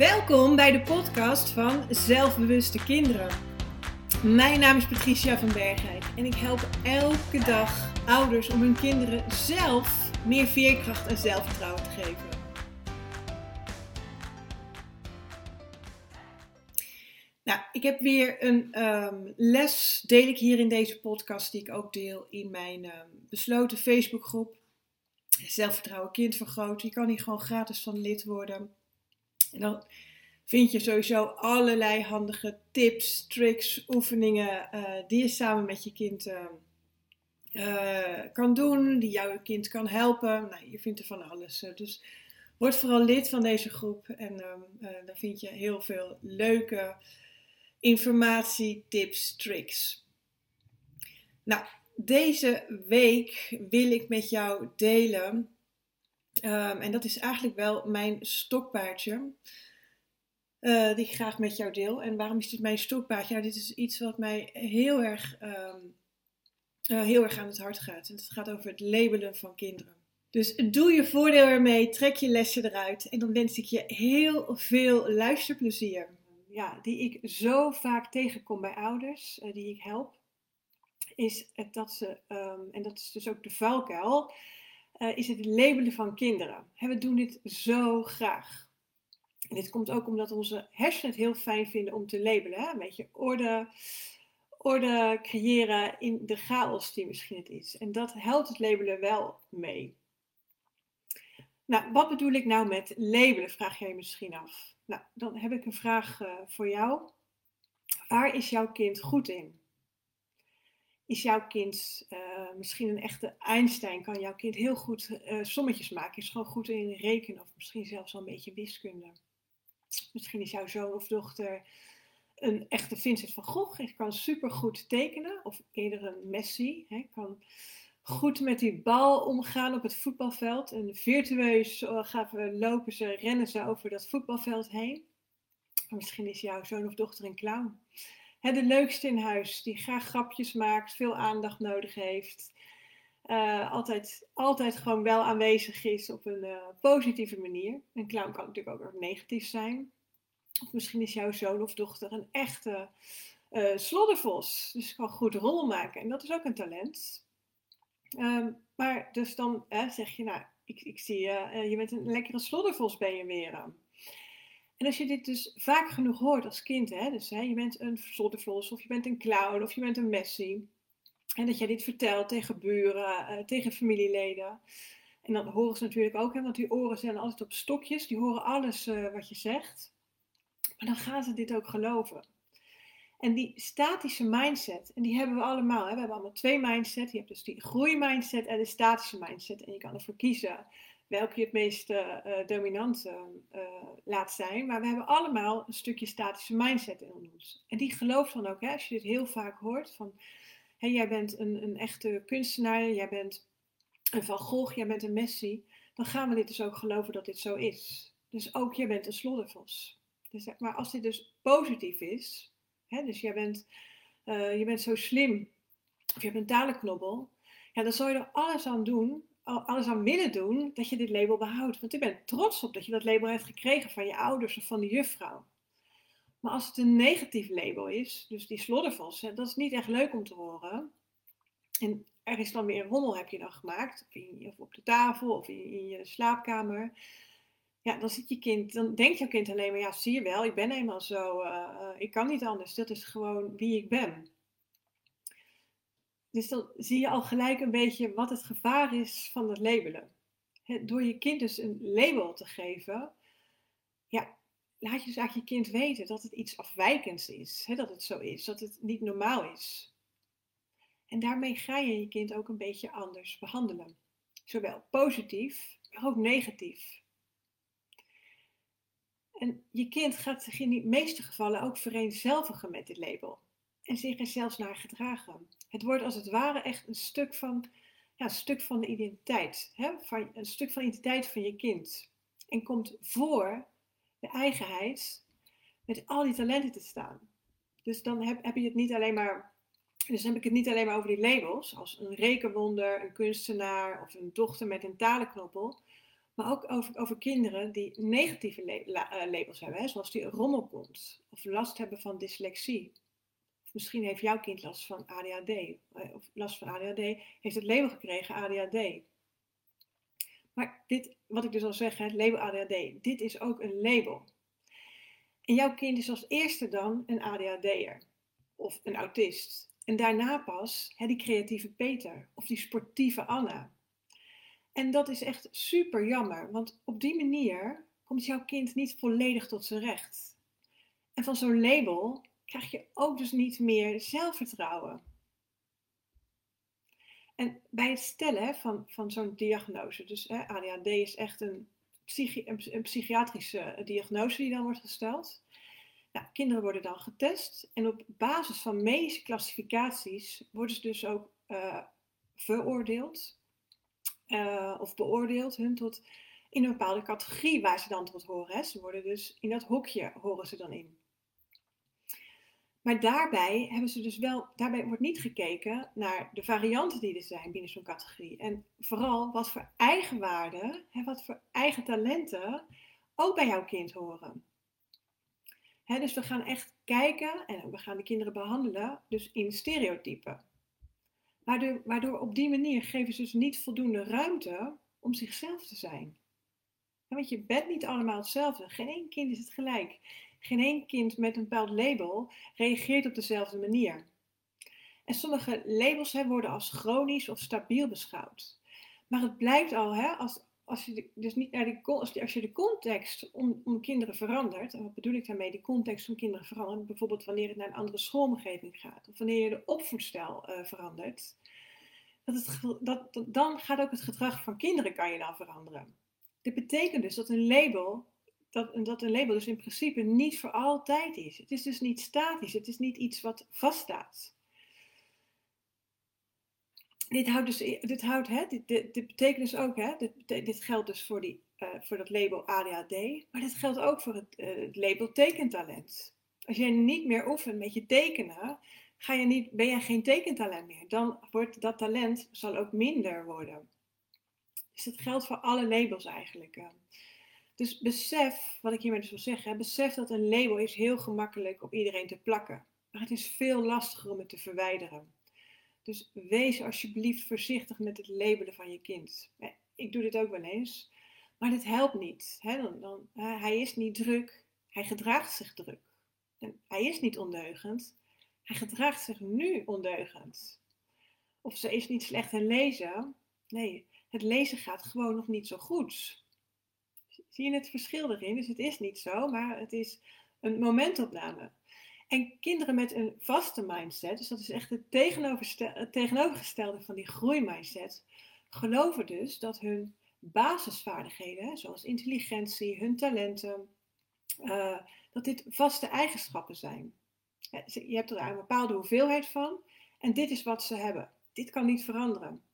Welkom bij de podcast van Zelfbewuste Kinderen. Mijn naam is Patricia van Bergheid en ik help elke dag ouders om hun kinderen zelf meer veerkracht en zelfvertrouwen te geven. Nou, ik heb weer een ehm, les, deel ik hier in deze podcast, die ik ook deel in mijn um, besloten Facebookgroep. Zelfvertrouwen kind vergroten. Je kan hier gewoon gratis van lid worden. En dan vind je sowieso allerlei handige tips, tricks, oefeningen uh, die je samen met je kind uh, uh, kan doen, die jouw kind kan helpen. Nou, je vindt er van alles. dus word vooral lid van deze groep en um, dan vind je heel veel leuke informatie, tips, tricks. Nou, deze week wil ik met jou delen. Um, en dat is eigenlijk wel mijn stokpaardje. Uh, die ik graag met jou deel. En waarom is dit mijn stokpaardje? Nou, dit is iets wat mij heel erg, um, uh, heel erg aan het hart gaat. En het gaat over het labelen van kinderen. Dus doe je voordeel ermee, trek je lessen eruit. En dan wens ik je heel veel luisterplezier. Ja, die ik zo vaak tegenkom bij ouders uh, die ik help is dat ze, um, en dat is dus ook de valkuil, uh, is het labelen van kinderen. we doen dit zo graag. Dit komt ook omdat onze hersenen het heel fijn vinden om te labelen. Een beetje orde, orde creëren in de chaos die misschien het is. En dat helpt het labelen wel mee. Nou, wat bedoel ik nou met labelen, vraag jij misschien af. Nou, dan heb ik een vraag uh, voor jou. Waar is jouw kind goed in? Is jouw kind uh, misschien een echte Einstein? Kan jouw kind heel goed uh, sommetjes maken? Is gewoon goed in rekenen of misschien zelfs al een beetje wiskunde? Misschien is jouw zoon of dochter een echte Vincent van Gogh. Hij kan super goed tekenen. Of eerder een Messi. Hij kan goed met die bal omgaan op het voetbalveld. En virtueus uh, gaan lopen ze, rennen ze over dat voetbalveld heen. misschien is jouw zoon of dochter een clown de leukste in huis, die graag grapjes maakt, veel aandacht nodig heeft. Uh, altijd, altijd gewoon wel aanwezig is op een uh, positieve manier. Een clown kan natuurlijk ook negatief zijn. Of misschien is jouw zoon of dochter een echte uh, sloddervos. Dus kan goed rol maken. En dat is ook een talent. Um, maar dus dan zeg je, nou, ik, ik zie je, je bent een lekkere sloddervos ben je weer. En als je dit dus vaak genoeg hoort als kind, hè, dus hè, je bent een slottervlos of je bent een clown of je bent een messie. En dat jij dit vertelt tegen buren, uh, tegen familieleden. En dan horen ze natuurlijk ook, hè, want die oren zijn altijd op stokjes, die horen alles uh, wat je zegt. Maar dan gaan ze dit ook geloven. En die statische mindset, en die hebben we allemaal. Hè. We hebben allemaal twee mindset. Je hebt dus die groeimindset en de statische mindset. En je kan ervoor kiezen welke je het meest uh, dominant uh, laat zijn. Maar we hebben allemaal een stukje statische mindset in ons. En die gelooft dan ook, hè, als je dit heel vaak hoort, van jij bent een, een echte kunstenaar, jij bent een Van Gogh, jij bent een Messi. Dan gaan we dit dus ook geloven dat dit zo is. Dus ook jij bent een sloddervos. Dus, maar als dit dus positief is, hè, dus jij bent, je bent zo slim, of je hebt een talenknobbel, ja, dan zal je er alles aan doen alles aan willen doen dat je dit label behoudt. Want je bent trots op dat je dat label hebt gekregen van je ouders of van de juffrouw. Maar als het een negatief label is, dus die sloddervos, dat is niet echt leuk om te horen. En er is dan weer een rommel heb je dan gemaakt, of, in, op de tafel of in, je slaapkamer. Ja, dan zit je kind, dan denkt jouw kind alleen maar, ja, zie je wel, ik ben eenmaal zo, uh, ik kan niet anders. Dat is gewoon wie ik ben. Dus dan zie je al gelijk een beetje wat het gevaar is van het labelen. door je kind dus een label te geven, ja, laat je dus eigenlijk je kind weten dat het iets afwijkends is. dat het zo is, dat het niet normaal is. En daarmee ga je je kind ook een beetje anders behandelen. Zowel positief, maar ook negatief. En je kind gaat zich in de meeste gevallen ook vereenzelvigen met dit label. En zich er zelfs naar gedragen. Het wordt als het ware echt een stuk van, ja, stuk van de identiteit. Hè? Van, een stuk van de identiteit van je kind. En komt voor de eigenheid met al die talenten te staan. Dus dan heb, heb je het niet alleen maar. Dus heb ik het niet alleen maar over die labels, als een rekenwonder, een kunstenaar of een dochter met een talenknoppel. Maar ook over, over kinderen die negatieve eh, labels hebben, hè, zoals die rommelkont of last hebben van dyslexie. Misschien heeft jouw kind last van ADHD, eh, of last van ADHD, heeft het label gekregen ADHD. Maar dit, wat ik dus al zeg, het label ADHD, dit is ook een label. En jouw kind is als eerste dan een ADHD'er of een autist. En daarna pas hè, die creatieve Peter of die sportieve Anna. En dat is echt super jammer, want op die manier komt jouw kind niet volledig tot zijn recht. En van zo'n label krijg je ook dus niet meer zelfvertrouwen. En bij het stellen van, van zo'n diagnose, dus hè, ADHD is echt een, psychi een, psychiatrische diagnose die dan wordt gesteld. Nou, kinderen worden dan getest en op basis van medische klassificaties worden ze dus ook uh, veroordeeld uh, of beoordeeld hun tot in een bepaalde categorie waar ze dan tot horen. Hè. Ze worden dus in dat hokje horen ze dan in. Maar daarbij hebben ze dus wel, daarbij wordt niet gekeken naar de varianten die er zijn binnen zo'n categorie. En vooral wat voor eigenwaarde, hè, wat voor eigen talenten ook bij jouw kind horen. Dus we gaan echt kijken en we gaan de kinderen behandelen, dus in stereotypen. Waardoor, waardoor op die manier geven ze dus niet voldoende ruimte om zichzelf te zijn. want je bent niet allemaal hetzelfde. Geen kind is het gelijk. Geen één kind met een bepaald label reageert op dezelfde manier. En sommige labels hè, worden als chronisch of stabiel beschouwd. Maar het blijkt al, hè, als, als je de, dus niet naar die, als, je de context om, kinderen verandert, en wat bedoel ik daarmee, de context om kinderen verandert, bijvoorbeeld wanneer het naar een andere schoolomgeving gaat, of wanneer je de opvoedstijl uh, verandert, dat het, dat, dan gaat ook het gedrag van kinderen kan je dan veranderen. Dit betekent dus dat een label, dat, dat een label dus in principe niet voor altijd is. Het is dus niet statisch, het is niet iets wat vaststaat dit houdt dus, dit houdt, hè, dit, dit, betekent dus ook, hè, dit, dit geldt dus voor, die, uh, voor dat label ADHD, maar dit geldt ook voor het, uh, het, label tekentalent. Als jij niet meer oefent met je tekenen, ga je niet, ben je geen tekentalent meer. Dan wordt dat talent zal ook minder worden. Dus dat geldt voor alle labels eigenlijk. Dus besef, wat ik hiermee dus wil zeggen, besef dat een label is heel gemakkelijk op iedereen te plakken. Maar het is veel lastiger om het te verwijderen. Dus wees alsjeblieft voorzichtig met het labelen van je kind. Ik doe dit ook wel eens, maar dit helpt niet. Dan, dan, hij is niet druk, hij gedraagt zich druk. En hij is niet ondeugend, hij gedraagt zich nu ondeugend. Of ze is niet slecht in lezen. Nee, het lezen gaat gewoon nog niet zo goed. Zie je het verschil erin? Dus het is niet zo, maar het is een momentopname. En kinderen met een vaste mindset, dus dat is echt het, tegenovergestelde van die groeimindset, geloven dus dat hun basisvaardigheden, zoals intelligentie, hun talenten, uh, dat dit vaste eigenschappen zijn. Je hebt er een bepaalde hoeveelheid van en dit is wat ze hebben. Dit kan niet veranderen.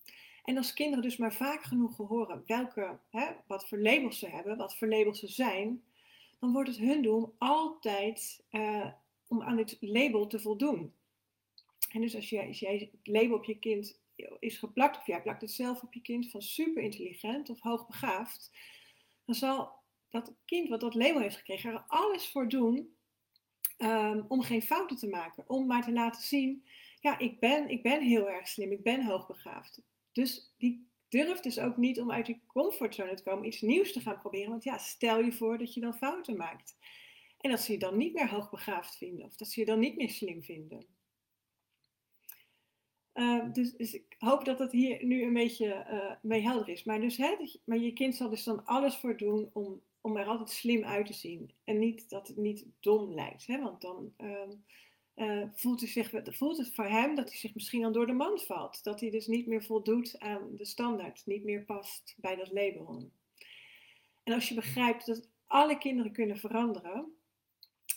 En als kinderen dus maar vaak genoeg horen welke, hè, wat voor labels ze hebben, wat voor labels ze zijn, dan wordt het hun doel altijd uh, om aan dit label te voldoen. En dus als jij, als jij het label op je kind is geplakt, of jij plakt het zelf op je kind van super intelligent of hoogbegaafd, dan zal dat kind wat dat label heeft gekregen er alles voor doen um, om geen fouten te maken. Om maar te laten zien, ja, ik ben, ik ben heel erg slim, ik ben hoogbegaafd. Dus die durft dus ook niet om uit die comfortzone te komen, iets nieuws te gaan proberen. Want ja, stel je voor dat je dan fouten maakt. En dat ze je dan niet meer hoogbegaafd vinden of dat ze je dan niet meer slim vinden. Uh, dus, dus, ik hoop dat dat hier nu een beetje uh, mee helder is. Maar, dus, hè, maar je kind zal dus dan alles voor doen om, om er altijd slim uit te zien. En niet dat het niet dom lijkt. Hè? Want dan uh, voelt, hij zich, voelt het voor hem dat hij zich misschien dan door de mand valt. Dat hij dus niet meer voldoet aan de standaard. Niet meer past bij dat label. En als je begrijpt dat alle kinderen kunnen veranderen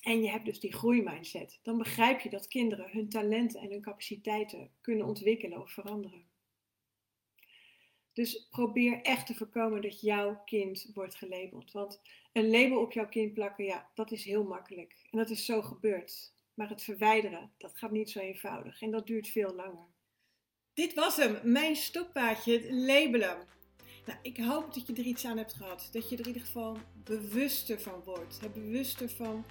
en je hebt dus die groeimindset. Dan begrijp je dat kinderen hun talenten en hun capaciteiten kunnen ontwikkelen of veranderen. Dus probeer echt te voorkomen dat jouw kind wordt gelabeld. Want een label op jouw kind plakken, ja, dat is heel makkelijk. En dat is zo gebeurd. Maar het verwijderen, dat gaat niet zo eenvoudig. En dat duurt veel langer. Dit was hem, mijn stokpaardje, het labelen. Nou, ik hoop dat je er iets aan hebt gehad. Dat je er in ieder geval bewuster van wordt. Bewuster van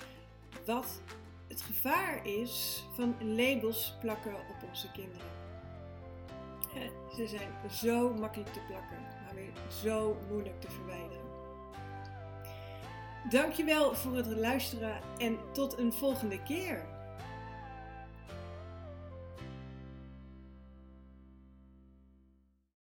wat het gevaar is van labels plakken op onze kinderen. Ze zijn zo makkelijk te plakken, maar weer zo moeilijk te verwijderen. Dankjewel voor het luisteren en tot een volgende keer.